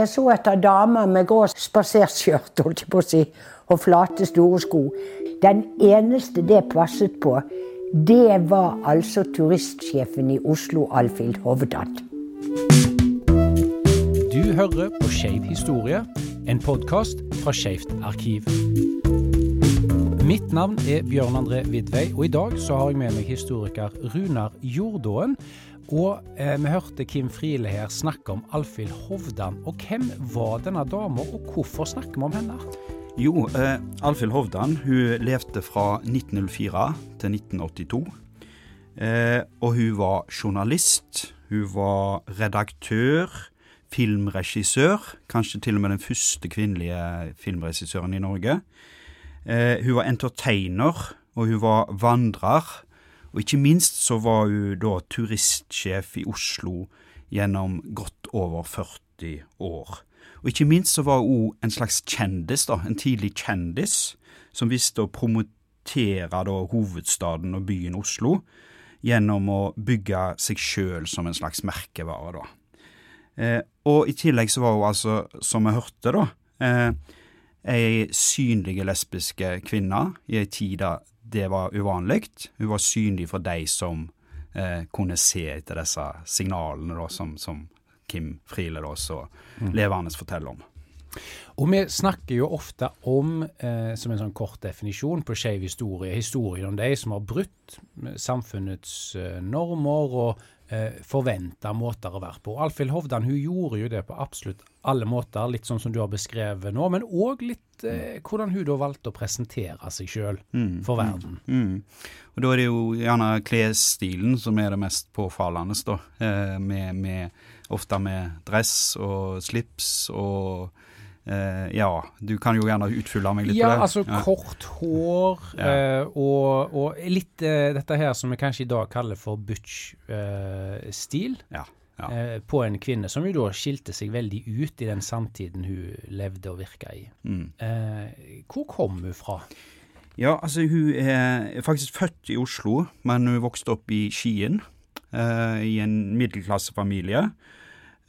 Jeg så etter damer med grå spaserskjørt holdt jeg på å si, og flate, store sko. Den eneste det passet på, det var altså turistsjefen i Oslo, Alfhild Hovdan. Du hører på Skeiv historie, en podkast fra Skeivt arkiv. Mitt navn er Bjørn André Vidvei, og i dag så har jeg med meg historiker Runar Jordåen. Og eh, vi hørte Kim Friele her snakke om Alfhild Hovdan. Og hvem var denne dama, og hvorfor snakker vi om henne? Jo, eh, Alfhild Hovdan hun levde fra 1904 til 1982. Eh, og hun var journalist. Hun var redaktør, filmregissør. Kanskje til og med den første kvinnelige filmregissøren i Norge. Eh, hun var entertainer, og hun var vandrer. Og ikke minst så var hun da turistsjef i Oslo gjennom godt over 40 år. Og ikke minst så var hun en slags kjendis, da, en tidlig kjendis, som visste å promotere da hovedstaden og byen Oslo gjennom å bygge seg sjøl som en slags merkevare, da. Eh, og i tillegg så var hun altså, som vi hørte, da, eh, ei synlig lesbiske kvinne i ei tid da det var uvanlig. Hun var synlig for de som eh, kunne se etter disse signalene da, som, som, Kim Friele da så mm. levende forteller om. Og vi snakker jo ofte om, eh, som en sånn kort definisjon på skeiv historie, historien om de som har brutt samfunnets eh, normer og eh, forventa måter å være på. Alfhild Hovdan hun gjorde jo det på absolutt alle måter, litt sånn som du har beskrevet nå, men òg litt eh, hvordan hun da valgte å presentere seg sjøl mm, for verden. Mm, mm. Og Da er det jo gjerne klesstilen som er det mest påfallende, da. Eh, med, med, ofte med dress og slips og Uh, ja, du kan jo gjerne utfylle meg litt ja, på det. Altså, ja, altså kort hår ja. uh, og, og, litt uh, dette her som vi kanskje i dag kaller for butch-stil. ja. På en kvinne som jo da skilte seg veldig ut i den samtiden hun levde og virka i. Mm. hvor kom hun fra? Ja, altså Hun er faktisk født i Oslo, men hun vokste opp i Skien. I en middelklassefamilie.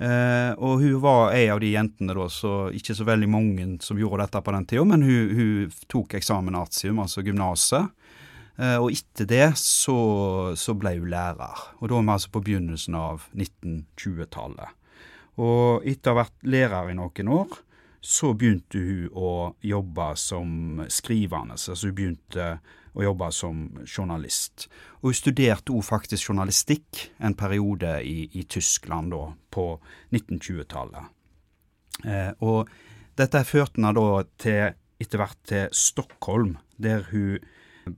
Uh, og hun var ei av de jentene, da, så ikke så veldig mange som gjorde dette på den tida, men hun, hun tok eksamen artium, altså gymnaset. Uh, og etter det så, så, ble hun lærer. Og da er vi altså på begynnelsen av 1920-tallet. Og etter å ha vært lærer i noen år, så begynte hun å jobbe som skrivende. Altså hun begynte å jobbe som journalist. Og hun studerte òg faktisk journalistikk en periode i, i Tyskland da, på 1920-tallet. Eh, og dette førte henne da til, etter hvert til Stockholm, der hun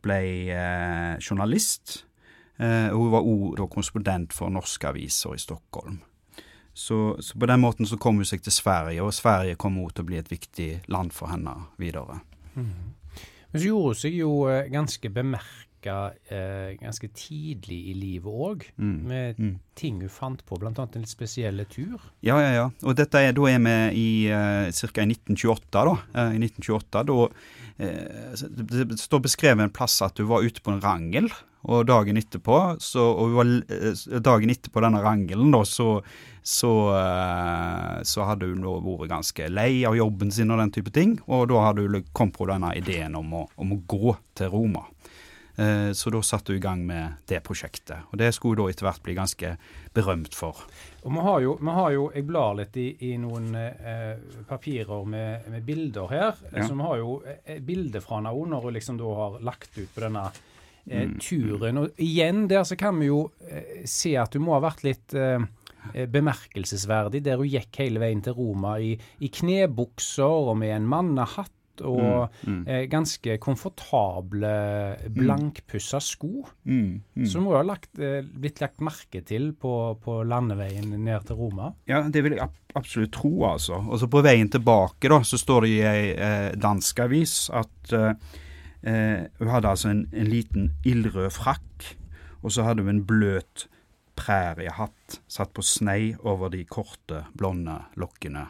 ble eh, journalist. Eh, hun var òg korrespondent for norske aviser i Stockholm. Så, så, på den måten så kom hun seg til Sverige, og Sverige kom òg til å bli et viktig land for henne videre. Mm. Men så gjorde hun seg jo ganske ganske bemerka eh, ganske tidlig i livet òg, mm. med mm. ting hun fant på, bl.a. en litt spesiell tur. Ja, ja, ja. Og dette er, da er vi i eh, ca. 1928, da. Eh, I 1928, da uh, det, står beskrevet en plass at du var ute på en rangel. Og dagen etterpå, så, og var, dagen etterpå denne rangelen, da, så så, eh, så, hadde hun vært ganske lei av jobben sin og den type ting. Og da hadde hun kommet på denne ideen om å, om å gå til Roma. Eh, så da satte hun i gang med det prosjektet. Og det skulle hun da etter hvert bli ganske berømt for. Og vi har jo, vi har jo Jeg blar litt i, i noen eh, papirer med, med, bilder her. Ja. Så vi har jo eh, bilde fra henne når hun liksom da har lagt ut på denne eh, mm. turen. Og igjen der så kan vi jo eh, se at hun må ha vært litt Eh, bemerkelsesverdig, der hun gikk hele veien til Roma i, i knebukser og med en mannehatt og mm, mm. Eh, ganske komfortable, blankpussa sko. Mm, mm. som må ha lagt, eh, blitt lagt merke til på, på, landeveien ned til Roma. Ja, det vil jeg absolutt tro, altså. Og så på veien tilbake, da, så står det i ei eh, dansk avis at eh, hun hadde altså en, en liten ildrød frakk, og så hadde hun en bløt præriehatt satt på snei over de korte, blonde lokkene.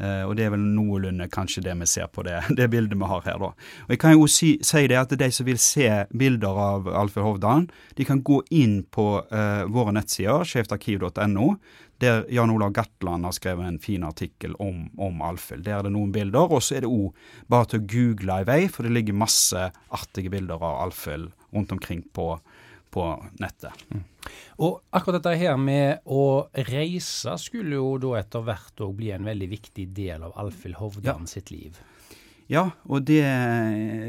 Uh, og det er vel noenlunde kanskje det vi ser på det, det bildet vi har her, da. Og jeg kan jo si, si, det at de som vil se bilder av Alfred Hovdan, de kan gå inn på uh, våre nettsider, skjevtarkiv.no, der Jan Olav Gatland har skrevet en fin artikkel om, om Alfhild. Der er det noen bilder, og så er det òg bare til å google i vei, for det ligger masse artige bilder av Alfhild rundt omkring på, på nettet. Mm. Og akkurat dette her med å reise skulle jo da etter hvert òg bli en veldig viktig del av Alfhild Hovdan ja. sitt liv. Ja, og det,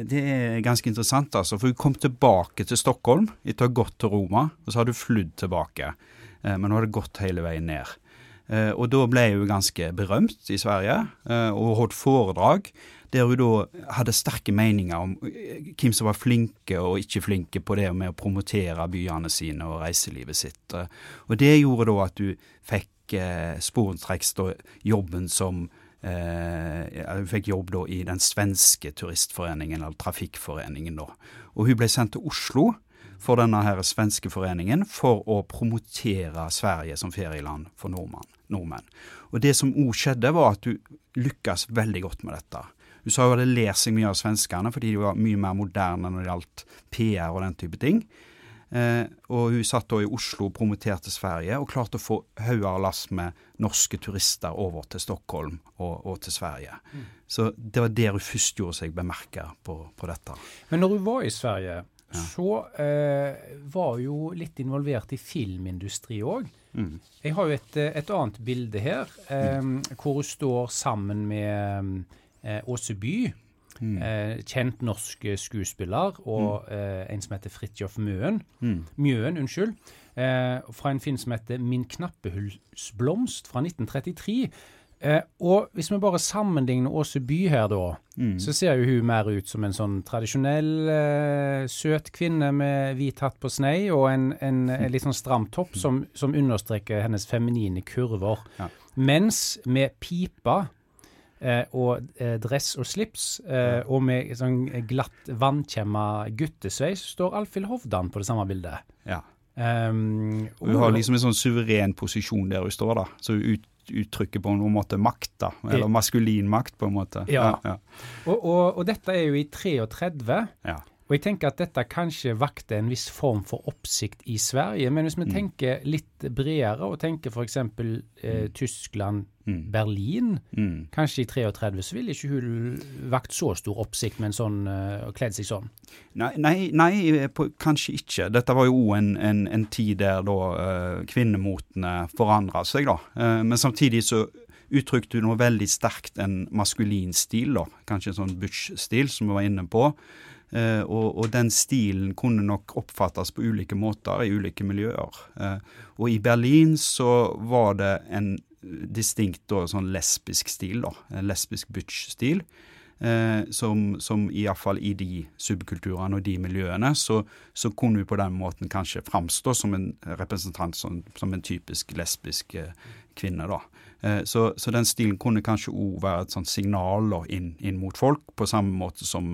det, er ganske interessant, altså. For hun kom tilbake til Stockholm etter å ha gått til Roma, og så har du flydd tilbake. Eh, men hun hadde gått hele veien ned. Eh, og da ble hun ganske berømt i Sverige, eh, og holdt foredrag der hun da hadde sterke meninger om hvem som var flinke og ikke flinke på det med å promotere byene sine og reiselivet sitt. Og det gjorde da at du fikk eh, sporenstreks jobben som eh, Hun fikk jobb da i den svenske turistforeningen, eller trafikkforeningen, da. Og hun ble sendt til Oslo for denne her svenske foreningen for å promotere Sverige som ferieland for nordmenn. Og det som òg skjedde, var at du lykkes veldig godt med dette. USA hadde lært seg mye av svenskene fordi de var mye mer moderne når det gjaldt PR og den type ting. Eh, og hun satt da i Oslo og promoterte Sverige, og klarte å få hauger og lass med norske turister over til Stockholm og, og til Sverige. Mm. Så det var der hun først gjorde seg bemerka på, på, dette. Men når hun var i Sverige, ja. så eh, var hun jo litt involvert i filmindustri òg. Mm. Jeg har jo et, et annet bilde her, eh, mm. hvor hun står sammen med Eh, Åse By. Mm. Eh, kjent norsk skuespiller, og mm. eh, en som heter Fridtjof Møen. Mm. Mjøen, unnskyld. Eh, fra en film som heter 'Min knappehullsblomst' fra 1933. Eh, og hvis vi bare sammenligner Åse By her, da, mm. så ser jo hun mer ut som en sånn tradisjonell eh, søt kvinne med hvit hatt på snei og en, en, en litt sånn stram topp som, som understreker hennes feminine kurver. Ja. Mens med pipa Eh, og eh, dress og slips, eh, og med sånn glatt, vannkjemma guttesveis, står Alfhild Hovdan på det samme bildet. Ja. Um, hun har liksom en sånn suveren posisjon der hun står, da. Så hun ut, uttrykker på en måte makt, da. Eller maskulin makt, på en måte. Ja. ja, ja. Og, og, og, dette er jo i 33. Ja. Og jeg tenker at dette kanskje vakte en viss form for oppsikt i Sverige. Men hvis vi mm. tenker litt bredere, og tenker f.eks. Eh, mm. Tyskland, mm. Berlin, mm. kanskje i 33, så ville ikke hun vakt så stor oppsikt med en sånn, og kledd seg sånn? Nei, nei, nei på, kanskje ikke. Dette var jo en, en, en, tid der da uh, kvinnemotene forandra seg, da. Uh, men samtidig så uttrykte hun noe veldig sterkt en maskulin stil, da. Kanskje en sånn butch-stil, som vi var inne på. Uh, og, og, den stilen kunne nok oppfattes på ulike måter i ulike miljøer. Uh, og i Berlin så var det en distinkt da, sånn lesbisk stil, da. En lesbisk butch-stil. Eh, som, som iallfall i de subkulturene og de miljøene, så, så, kunne vi på den måten kanskje framstå som en representant som, som en typisk lesbisk kvinne. da. Så, så, den stilen kunne kanskje òg være et sånt signal da, inn, inn, mot folk, på samme måte som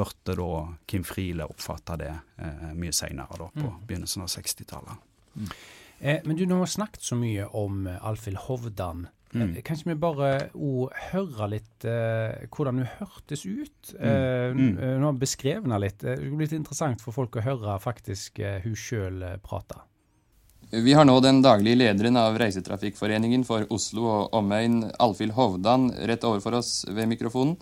hørte da Kim Friele oppfatte det eh, mye seinere, på mm. begynnelsen av 60-tallet. Mm. Eh, men du, nå har snakket så mye om uh, Alfhild Hovdan. Mm. Eh, kanskje vi bare uh, høre litt eh, hvordan hun hørtes ut? Uh, mm. Nå har vi beskrevet henne litt. Det blir litt interessant for folk å høre faktisk hun sjøl prate. Vi har nå den daglige lederen av Reisetrafikkforeningen for Oslo og omegn, Alfhild Hovdan, rett overfor oss ved mikrofonen.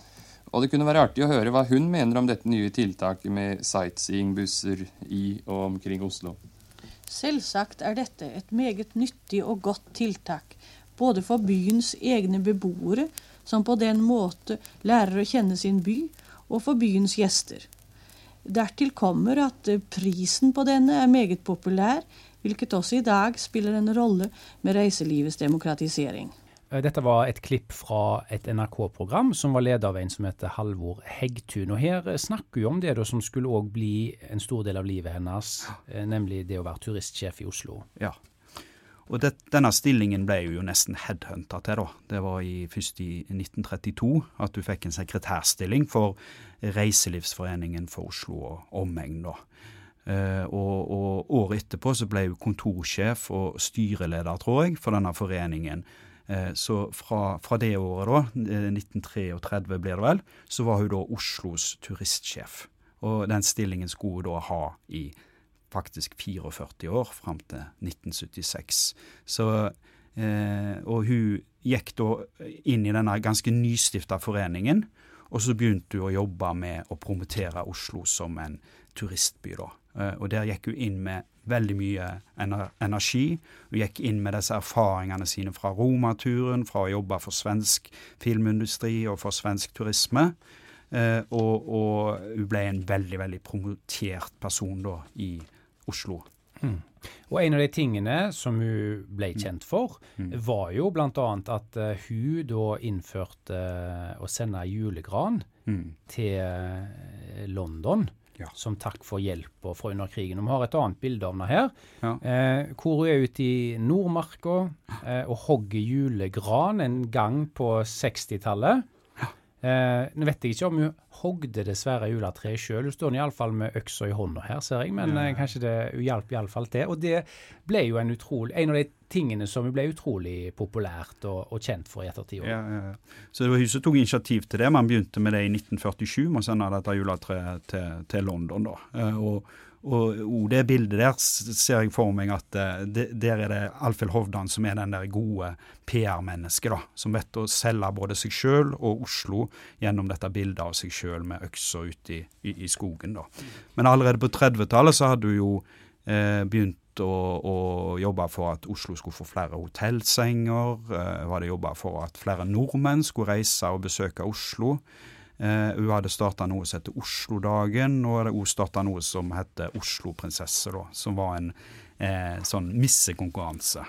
Og det kunne være artig å høre hva hun mener om dette nye tiltaket med sightseeingbusser i og omkring Oslo. Selvsagt er dette et meget nyttig og godt tiltak, både for byens egne beboere, som på den måte lærer å kjenne sin by, og for byens gjester. Dertil kommer at prisen på denne er meget populær, hvilket også i dag spiller en rolle med reiselivets demokratisering. Eh, dette var et klipp fra et NRK-program som var ledet av en som heter Halvor Heggtun. Og Her eh, snakker vi om det som skulle òg bli en stor del av livet hennes, eh, nemlig det å være turistsjef i Oslo. Ja, og det, denne stillingen ble jo nesten headhunta til. da. Det var i, først i 1932 at du fikk en sekretærstilling for Reiselivsforeningen for Oslo og omegn. da. Uh, og, og, året etterpå så ble hun kontorsjef og styreleder, tror jeg, for denne foreningen. Eh, så fra, fra, det året, da, 1933 blir det vel, så var hun da Oslos turistsjef. Og den stillingen skulle hun da ha i faktisk 44 år, fram til 1976. Så, eh, og hun gikk da inn i denne ganske nystifta foreningen, og så begynte hun å jobbe med å promotere Oslo som en turistby. da. Eh, og der gikk hun inn med veldig mye energi. Hun gikk inn med disse erfaringene sine fra Romaturen, fra å jobbe for svensk filmindustri og for svensk turisme. Eh, og, og, hun ble en veldig, veldig promotert person da i Oslo. Mm. Og en av de tingene som hun ble mm. kjent for, mm. var jo bl.a. at uh, hun da innførte å sende julegran mm. til London. Ja. Som takk for hjelp fra under krigen. Vi har et annet bilde av henne her. Ja. hvor hun er ute i Nordmarka og hogger julegran en gang på 60-tallet. Eh, nå vet jeg ikke om hun hogde det svære juletreet sjøl. Hun står iallfall med øksa i hånda her, ser jeg, men ja. eh, kanskje det hun hjalp iallfall til. Og det ble jo en, utrolig, en av de tingene som ble utrolig populært og, og kjent for i ettertid. Ja, ja, Så det var hun som tok initiativ til det. Man begynte med det i 1947, med å sende dette juletreet til, til London. da. Eh, og og det bildet der ser jeg for meg at det, der er det Alfhild Hovdan som er den der gode PR-mennesket, da. Som vet å selge både seg sjøl og Oslo gjennom dette bildet av seg sjøl med øksa ute i, i, i, skogen, da. Men allerede på 30-tallet så hadde hun jo eh, begynt å, å, jobbe for at Oslo skulle få flere hotellsenger. Hun hadde jobba for at flere nordmenn skulle reise og besøke Oslo. Uh, hun hadde starta noe som heter Oslodagen, og hadde også starta noe som heter Osloprinsesse, da, som var en eh, sånn missekonkurranse.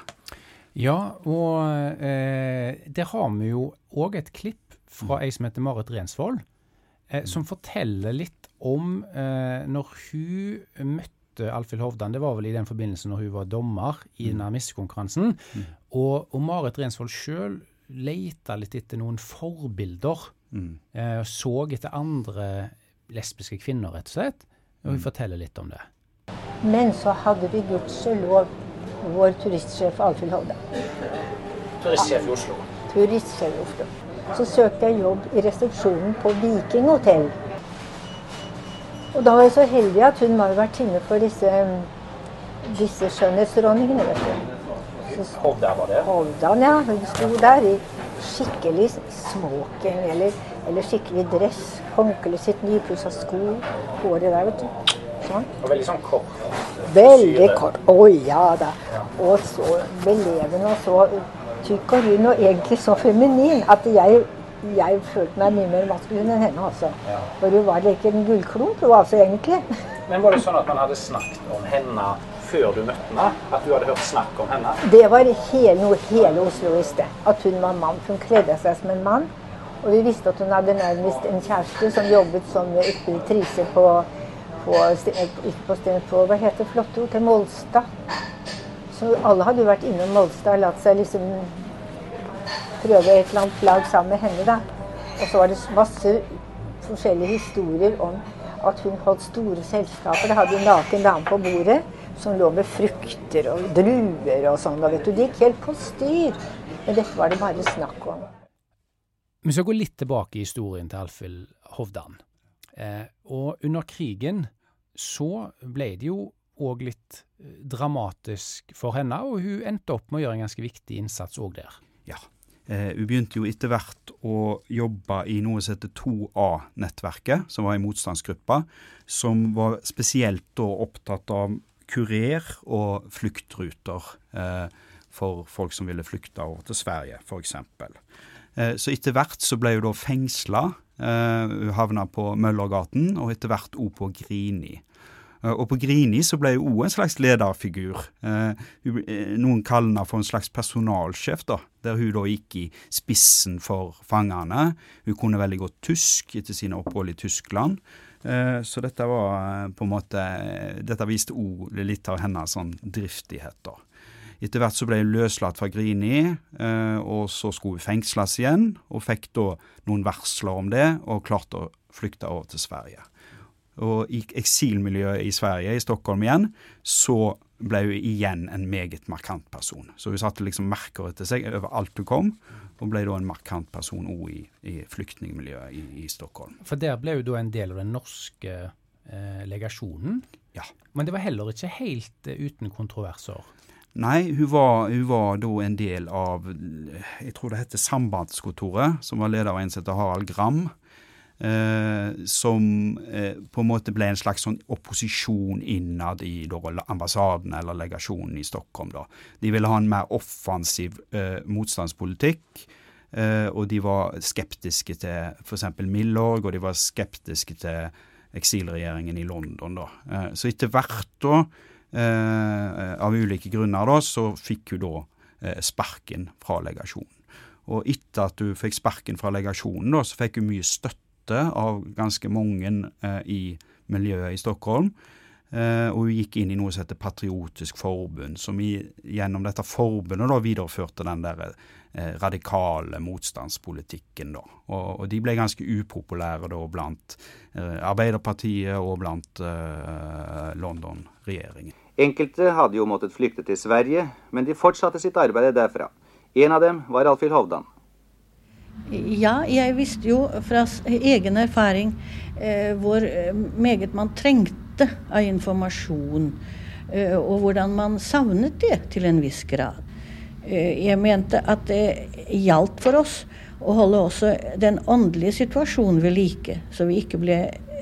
Ja, og eh, der har vi jo òg et klipp fra mm. ei som heter Marit Rensvold, eh, som forteller litt om når hun møtte Alfhild Hovdan, det var vel i den forbindelse når hun var dommer i mm. denne missekonkurransen. Mm. Og, og, Marit Rensvold sjøl leita litt etter noen forbilder Mm. Eh, så etter andre lesbiske kvinner, rett og slett. Og vi mm. forteller litt om det. Men så hadde vi gudskjelov vår turistsjef Alfhild Hovde. Turistsjef i Oslo? Turistsjef i Oslo. Så søkte jeg jobb i resepsjonen på Viking hotell. Og da var jeg så heldig at hun var vertinne for disse, disse skjønnhetsdronningene. vet du. Hovda var det? Hovdan, ja. Hun sto der i skikkelig smoking eller, eller skikkelig dress. Håndkleet sitt nypussa sko. Håret der, vet du. Sånn. Og veldig sånn kort. Veldig kort. Å oh, ja da. Og så belevende og så tykk og rund og egentlig så feminin at jeg, jeg følte meg mye mer maskulin enn henne også. Ja. For hun var ikke en gullklump, hun altså egentlig. Men var det sånn at man hadde snakket om henne før du møtte henne? At du hadde hørt snakk om henne? Det var hele, noe hele Oslo visste. At hun var mann. Hun kledde seg som en mann. Og vi visste at hun hadde nærmest en kjæreste som jobbet som ekspeditrise på, på, på, hva heter flotte til Molstad. Så alle hadde jo vært innom Molstad og latt seg liksom prøve et eller annet lag sammen med henne. da. Og så var det masse forskjellige historier om at hun holdt store selskaper. Det hadde jo naken dame på bordet som lå med frukter og druer og sånn. Og vet du, det gikk helt på styr. Men dette var det bare snakk om. Vi skal gå litt tilbake i historien til Alfhild Hovdan. Eh, og under krigen så ble det jo òg litt eh, dramatisk for henne, og hun endte opp med å gjøre en ganske viktig innsats òg der. Ja. Eh, hun begynte jo etter hvert å jobbe i noe som heter 2A-nettverket, som var en motstandsgruppe, som var spesielt da opptatt av kurer og fluktruter eh, for folk som ville flykte over til Sverige, f.eks. Eh, så etter hvert så ble hun da fengsla. Eh, hun havna på Møllergaten, og etter hvert òg på Grini. Og på Grini så ble hun òg en slags lederfigur. Noen kaller henne for en slags personalsjef, da, der hun da gikk i spissen for fangene. Hun kunne veldig godt tysk etter sine opphold i Tyskland. Eh, så dette var eh, på en måte Dette viste òg litt av hennes sånn driftighet. Etter hvert så ble hun løslatt fra Grini, eh, og så skulle hun fengsles igjen. Og fikk da noen varsler om det, og klarte å flykte over til Sverige. Og i eksilmiljøet i Sverige, i Stockholm igjen, så ble hun igjen en meget markant person. Så hun satte liksom merker etter seg overalt hun kom, og ble da en markant person òg i, i flyktningmiljøet i, i, Stockholm. For der ble hun da en del av den norske eh, legasjonen? Ja. Men det var heller ikke helt eh, uten kontroverser? Nei, hun var, hun var, da en del av jeg tror det heter Sambandskontoret, som var leder av en som heter Harald Gram. Eh, som eh, på en måte ble en slags sånn opposisjon innad i da, ambassaden eller legasjonen i Stockholm. Da. De ville ha en mer offensiv eh, motstandspolitikk. Eh, og de var skeptiske til f.eks. Milorg, og de var skeptiske til eksilregjeringen i London. da. Eh, så etter hvert, da, eh, av ulike grunner, da, så fikk hun da sparken fra legasjonen. Og etter at hun fikk sparken fra legasjonen, da, så fikk hun mye støtte støtte av ganske mange eh, i miljøet i Stockholm. Uh, og hun gikk inn i noe som heter Patriotisk forbund, som gjennom dette forbundet da videreførte den der uh, radikale motstandspolitikken. da. Og, de ble ganske upopulære da blant Arbeiderpartiet og blant London-regjeringen. Enkelte hadde jo måttet flykte til Sverige, men de fortsatte sitt arbeid derfra. En av dem var Alfhild Hovdan. Ja, jeg visste jo fra egen erfaring eh, hvor eh, meget man trengte av informasjon. Eh, og hvordan man savnet det til en viss grad. Eh, jeg mente at det gjaldt for oss å holde også den åndelige situasjonen ved like, så vi ikke ble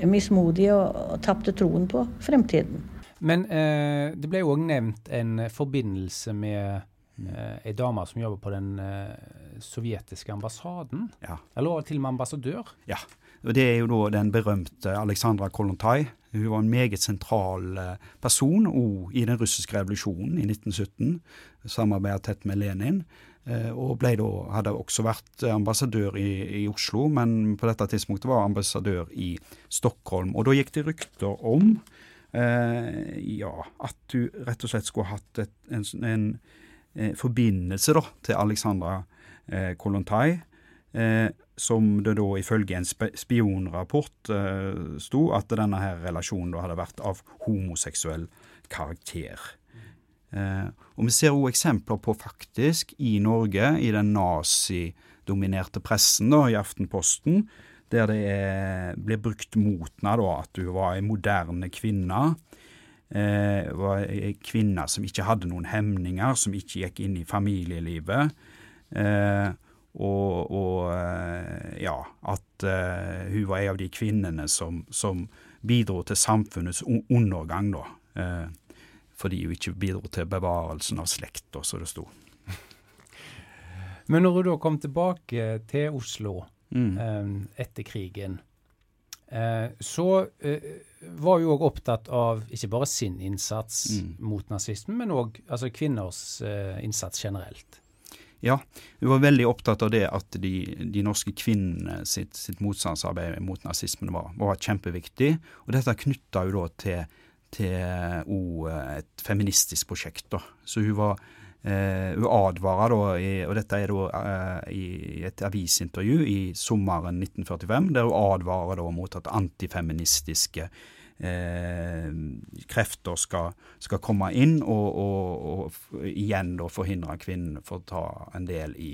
mismodige og, og tapte troen på fremtiden. Men eh, det ble jo òg nevnt en forbindelse med eh, ei dame som jobber på den sovjetiske ambassaden. Ja. Eller til og med ambassadør. Ja. og Det er jo da den berømte Aleksandra Kolontai. Hun var en meget sentral person person i den russiske revolusjonen i 1917. Samarbeidet tett med Lenin. Eh, og da, hadde også vært ambassadør i, i, Oslo, men på dette tidspunktet var ambassadør i Stockholm. Og da gikk det rykter om eh, ja, at du rett og slett skulle hatt et, en, en, eh, forbindelse da, til Alexandra eh, Kolontai, eh, som det da ifølge en spionrapport eh, sto at denne her relasjonen da hadde vært av homoseksuell karakter. Eh, og Vi ser også eksempler på faktisk i Norge, i den nazidominerte pressen, da, i Aftenposten, der det er, blir brukt mot henne at hun var en moderne kvinne. Eh, var kvinner som ikke hadde noen hemninger, som ikke gikk inn i familielivet. Eh, og, og eh, ja, at eh, hun var en av de kvinnene som, som bidro til samfunnets undergang, da. fordi hun ikke bidro til bevarelsen av slekta, som det sto. Men når hun da kom tilbake til Oslo mm. etter krigen, så var hun òg opptatt av ikke bare sin innsats mm. mot nazismen, men òg altså kvinners innsats generelt. Ja, hun var veldig opptatt av det at de, de norske kvinnene sitt, sitt, motstandsarbeid mot nazismen var, var kjempeviktig. Og dette knytta hun da til, til o, et feministisk prosjekt. da. Så hun var eh, hun advarer da, i, og dette er da eh, i et avisintervju i sommeren 1945, der hun advarer da mot at antifeministiske eh, krefter skal, skal, komme inn og, og, og igjen da forhindre kvinnen for å ta en del i,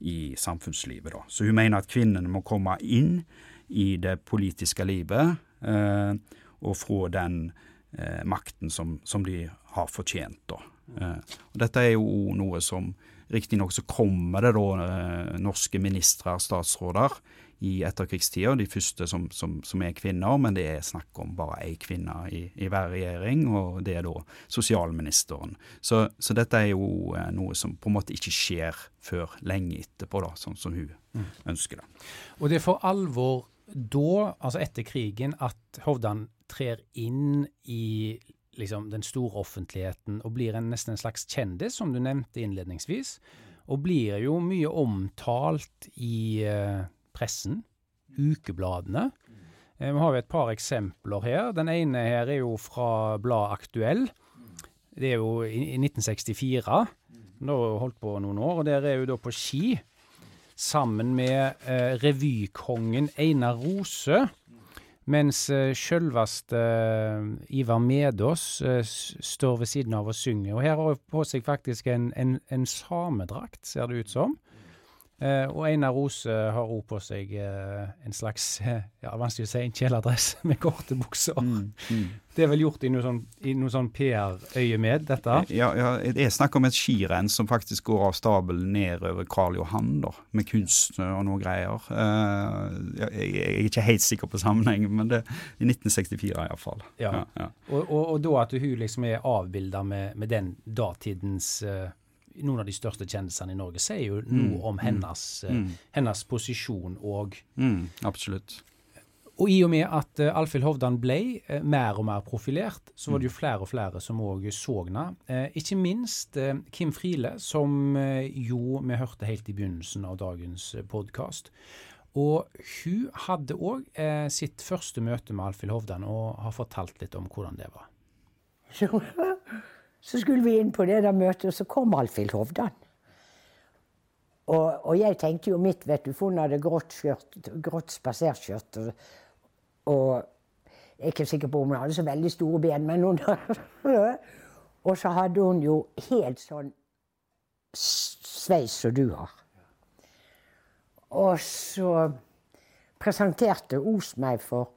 i samfunnslivet. Da. Så hun mener at kvinnene må komme inn i det politiske livet eh, og få den eh, makten som, som, de har fortjent. Da. Eh, og dette er jo noe som Riktignok så kommer det da eh, norske ministre, statsråder, i etterkrigstida, de første som, som, som, er kvinner, men det er snakk om bare ei kvinne i, i, hver regjering, og det er da sosialministeren. Så, så, dette er jo eh, noe som på en måte ikke skjer før lenge etterpå, da, sånn som hun mm. ønsker det. Og det er for alvor da, altså etter krigen, at Hovdan trer inn i liksom, den store offentligheten og blir en, nesten en slags kjendis, som du nevnte innledningsvis. Og blir jo mye omtalt i eh, pressen, ukebladene. Eh, vi har jo et par eksempler her. Den ene her er jo fra bladet Aktuell. Det er jo i 1964. Da holdt på noen år, og der er jo da på ski sammen med eh, revykongen Einar Rose Mens uh, sjølveste Ivar Medås står ved siden av og synger. Og her har hun på seg faktisk en, en, en samedrakt, ser det ut som. Eh, og Einar Rose har òg på seg eh, en slags eh, ja, vanskelig å si, en kjeledress med korte bukser. Mm, mm. Det er vel gjort i noe sånn, sånn PR-øyemed, dette? Ja, ja, det er snakk om et skirenn som faktisk går av stabelen nedover Karl Johan, da, med kunst og noe greier. Jeg, er ikke helt sikker på sammenhengen, men det er i 1964 iallfall. Ja. Ja, ja. Og, og, og, da at hun liksom er avbilda med, med, den datidens uh, noen av de største kjendisene i Norge sier jo mm. noe om hennes, eh, mm. hennes posisjon mm, Absolutt. Og i og med at uh, Alfhild Hovdan ble uh, mer og mer profilert, så var det jo mm. flere og flere som òg så henne. Uh, ikke minst Kim Friele, som jo vi hørte helt i begynnelsen av dagens podkast. Og hun hadde òg sitt første møte med Alfhild Hovdan og har fortalt litt om hvordan det var. Så skulle vi inn på det der møtet, og så kom Alfhild Hovdan. Og, og, jeg tenkte jo mitt, vet du, for hun hadde grått, skjørt, grått spaserskjørt. Og, og, jeg er ikke sikker på om hun hadde så veldig store ben, men hun Og så hadde hun jo helt sånn sveis som du har. Og så presenterte Os meg for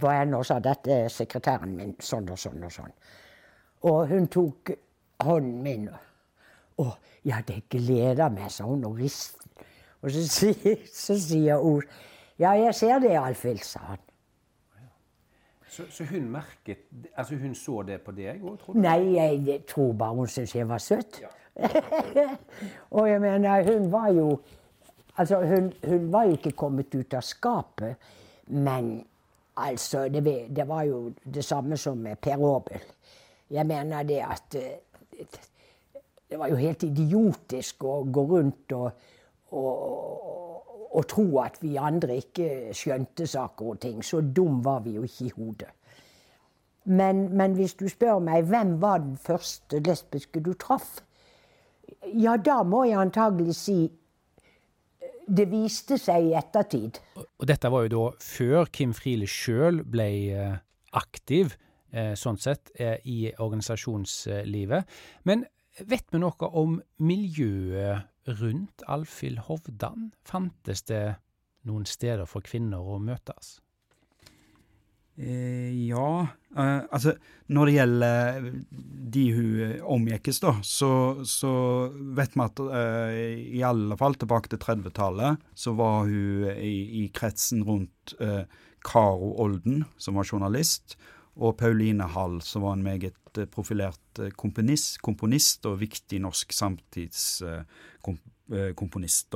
hva enn og sa, dette er sekretæren min, sånn og sånn og sånn. Og hun tok hånden min. Og ja, det gleder meg, sa hun og ristet. Og så, sier, så sier hun Ja, jeg ser det, Alfhild, sa han. Så, så, hun merket Altså hun så det på deg òg, tror du? Nei, jeg tror bare hun syntes jeg var søt. Ja. og jeg mener, hun var jo Altså, hun, hun, var jo ikke kommet ut av skapet, men altså Det, det var jo det samme som med Per Aabel. Jeg mener det at eh, Det var jo helt idiotisk å gå rundt og, og, og tro at vi andre ikke skjønte saker og ting. Så dum var vi jo ikke i hodet. Men, men, hvis du spør meg hvem var den første lesbiske du traff, ja, da må jeg antagelig si det viste seg i ettertid. Og dette var jo da før Kim Friele sjøl ble eh, aktiv Eh, sånn sett, eh, i organisasjonslivet. Men vet vi noe om miljøet rundt Alfhild Hovdan? Fantes det noen steder for kvinner å møtes? Eh, ja, eh, altså når det gjelder de hun omgikkes, da, så, så, vet vi at eh, i alle fall tilbake til 30-tallet, så var hun i, i kretsen rundt eh, Karo Olden, som var journalist og Pauline Hall, som var en meget eh, profilert eh, komponist, komponist og viktig norsk samtidskomponist.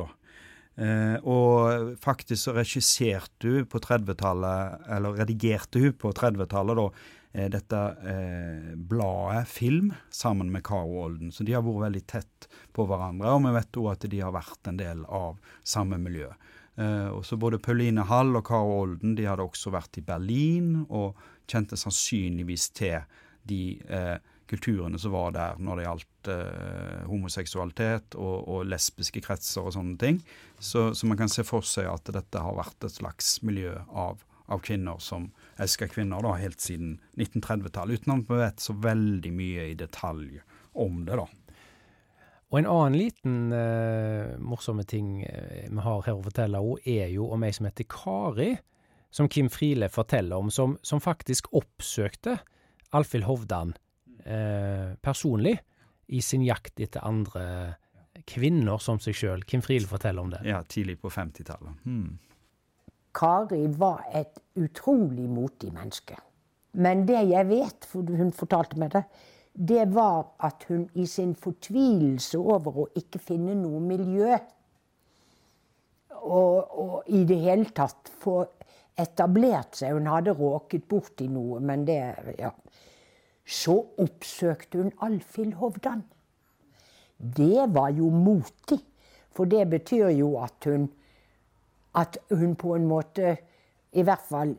Eh, og faktisk regisserte hun på 30-tallet, eller redigerte hun på 30-tallet, da, dette eh, bladet Film sammen med Karo Olden. Så de har vært veldig tett på hverandre, og vi vet òg at de har vært en del av samme miljø. Eh, og så Både Pauline Hall og Karo Olden de hadde også vært i Berlin og kjente sannsynligvis til de eh, kulturene som var der når det gjaldt eh, homoseksualitet og, og, lesbiske kretser og sånne ting. Så, så, man kan se for seg at dette har vært et slags miljø av, av kvinner som elsker kvinner da, helt siden 1930-tallet, uten at vi vet så veldig mye i detalj om det. da. Og en annen liten uh, morsomme ting uh, vi har her å fortelle òg, er jo om ei som heter Kari, som Kim Friele forteller om, som, som faktisk oppsøkte Alfhild Hovdan uh, personlig i sin jakt etter andre kvinner som seg sjøl. Kim Friele forteller om det. Ja, tidlig på 50-tallet. Hmm. Kari var et utrolig motig menneske. Men det jeg vet, for hun fortalte meg det, det var at hun i sin fortvilelse over å ikke finne noe miljø og, og, i det hele tatt få etablert seg Hun hadde råket borti noe, men det ja. Så oppsøkte hun Alfhild Hovdan. Det var jo motig. For det betyr jo at hun At hun på en måte, i hvert fall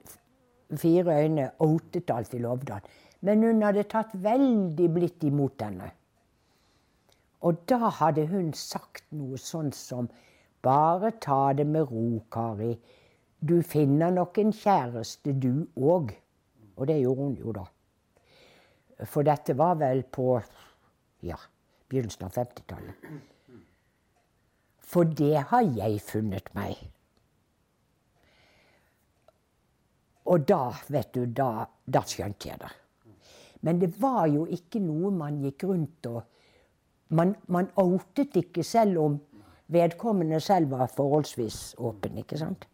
fire øyne, outet Alfhild Hovdan. Men hun hadde tatt veldig blitt imot henne. Og da hadde hun sagt noe sånn som Bare ta det med ro, Kari. du finner nok en kjæreste, du òg. Og det gjorde hun jo, da. For dette var vel på ja, begynnelsen av 50-tallet. For det har jeg funnet meg. Og da, vet du, da, da skjønte jeg det. Men det var jo ikke noe man gikk rundt og Man, man outet ikke selv om vedkommende selv var forholdsvis åpen, ikke sant.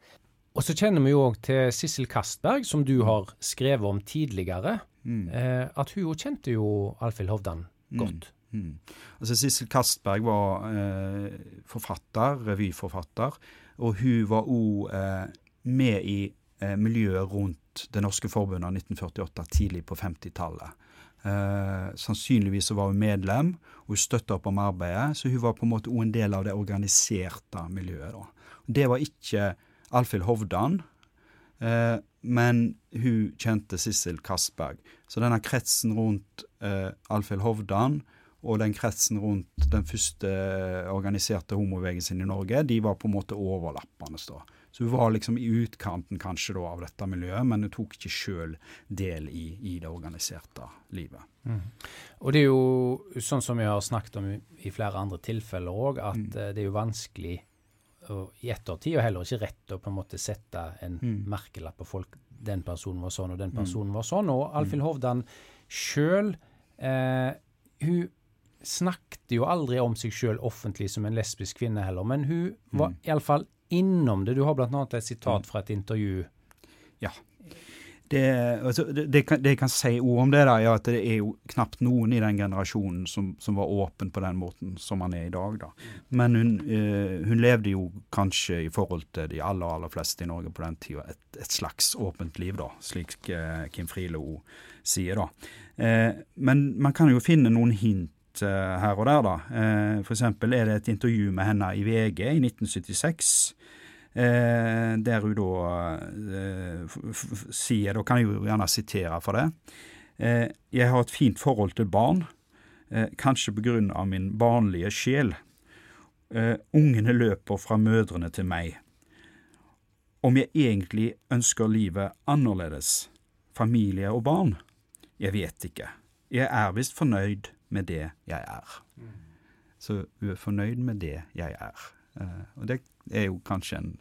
Og så kjenner vi jo òg til Sissel Kastberg, som du har skrevet om tidligere. Mm. Eh, at hun kjente jo Alfhild Hovdan mm. godt. Mm. Mm. Altså Sissel Kastberg var eh, forfatter, revyforfatter, og hun var òg eh, med i eh, miljøet rundt Det norske forbundet av 1948, tidlig på 50-tallet. Eh, sannsynligvis så var hun medlem, og hun støtta opp om arbeidet, så hun var på en måte en del av det organiserte miljøet. Da. Det var ikke Alfhild Hovdan, eh, men hun kjente Sissel Kastberg. Så denne kretsen rundt eh, Alfhild Hovdan og den kretsen rundt den første organiserte homobevegelsen i Norge, de var på en måte overlappende. da. Så hun var liksom i utkanten kanskje da av dette miljøet, men hun tok ikke sjøl del i, i, det organiserte livet. Mm. Og det er jo sånn som vi har snakket om i, flere andre tilfeller òg, at mm. uh, det er jo vanskelig og, i ettertid, og heller ikke rett å på en måte sette en mm. merkelapp på folk. Den personen var sånn, og den mm. personen var sånn. Og Alfhild mm. Hovdan sjøl, eh, hun snakket jo aldri om seg sjøl offentlig som en lesbisk kvinne heller, men hun var mm. iallfall innom det. Du har bl.a. et sitat mm. fra et intervju. Ja. Det, altså, det, det, kan, det jeg kan si ord om det, da, er at det er jo knapt noen i den generasjonen som, som var åpen på den måten som han er i dag. da. Men hun, eh, hun, levde jo kanskje i forhold til de aller aller fleste i Norge på den tida et, et slags åpent liv, da, slik eh, Kim Frilo sier. da. Eh, men man kan jo finne noen hint eh, her og der, da. Eh, F.eks. er det et intervju med henne i VG i 1976 Eh, der hun da eh, sier Da kan jeg jo gjerne sitere for det. Eh, jeg har et fint forhold til barn, eh, kanskje på grunn av min barnlige sjel. Eh, ungene løper fra mødrene til meg. Om jeg egentlig ønsker livet annerledes, familie og barn? Jeg vet ikke. Jeg er visst fornøyd med det jeg er. Så hun er fornøyd med det jeg er. Uh, og det er jo kanskje en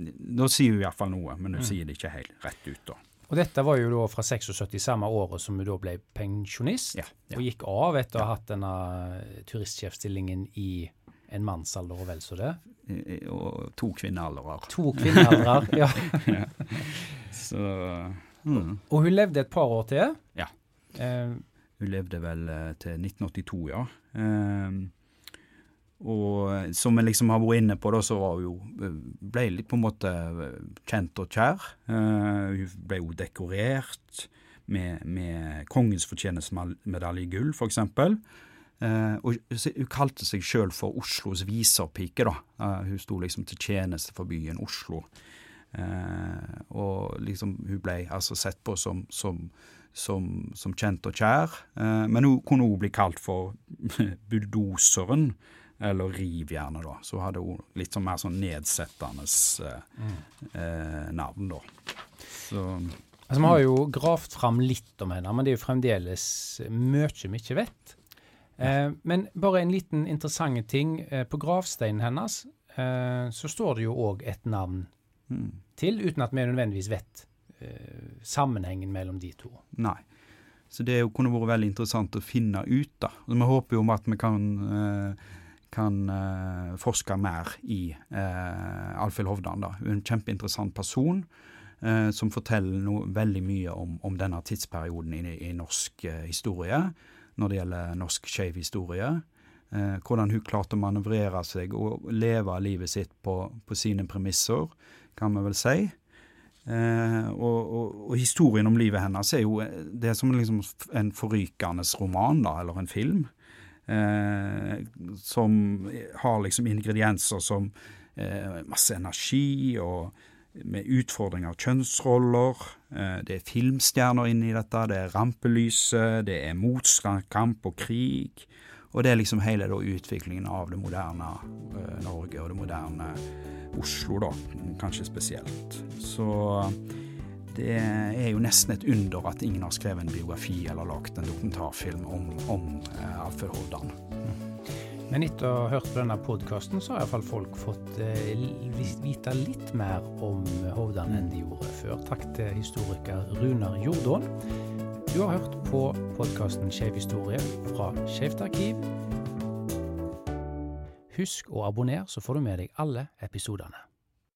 Nå sier hun iallfall noe, men hun mm. sier det ikke helt rett ut, da. Og dette var jo da fra 76, samme året som hun da ble pensjonist, ja, ja. og gikk av etter å ha hatt denne turistsjefstillingen i en mannsalder og vel så det. Og to kvinnealdre. To kvinnealdre, ja. ja. Så mm. Og hun levde et par år til? Ja. Eh, hun levde vel eh, til 1982, ja. Eh, og som vi liksom har vært inne på, da, så var hun jo eh, ble litt på en måte eh, kjent og kjær. Uh, hun ble jo dekorert med, med Kongens fortjenestemedalje i gull, f.eks. Uh, og hun kalte seg sjøl for Oslos viserpike, da. Uh, hun sto liksom til tjeneste for byen Oslo. Uh, og liksom hun ble altså sett på som, som, som, som kjent og kjær. men hun kunne òg bli kalt for bulldoseren eller rivjernet, da. Så hadde hun litt sånn mer sånn nedsettende eh, eh, navn, da. Så Altså, Vi har jo gravd fram litt om henne, men det er jo fremdeles mye vi ikke vet. Eh, men bare en liten interessant ting. Eh, på gravsteinen hennes eh, så står det jo òg et navn mm. til, uten at vi nødvendigvis vet eh, sammenhengen mellom de to. Nei. Så det kunne vært veldig interessant å finne ut, da. Vi håper jo om at vi kan kan uh, forske mer i uh, Alfhild Hovdan. da. En kjempeinteressant person uh, som forteller noe veldig mye om, om denne tidsperioden i, i norsk uh, historie, når det gjelder norsk skeiv historie. hvordan hun klarte å manøvrere seg og leve livet sitt på, på sine premisser, kan vi vel si. Og, og, og, historien om livet hennes er jo det er som liksom en forrykende roman, da, eller en film. Eh, som har liksom ingredienser som eh, masse energi og med utfordring av kjønnsroller. Eh, det er filmstjerner inni dette, det er rampelyset, det er motstandskamp og krig. Og det er liksom hele da, utviklingen av det moderne uh, Norge og det moderne Oslo, da, kanskje spesielt. Så det er jo nesten et under at ingen har skrevet en biografi eller lagd en dokumentarfilm om, om uh, Alfred Holdan. Men etter å ha hørt på denne podkasten, så har iallfall folk fått eh, vite litt mer om Hovdan enn de gjorde før. Takk til historiker Runar Jordån. Du har hørt på podkasten Skeiv historie fra Skeivt arkiv. Husk å abonnere, så får du med deg alle episodene.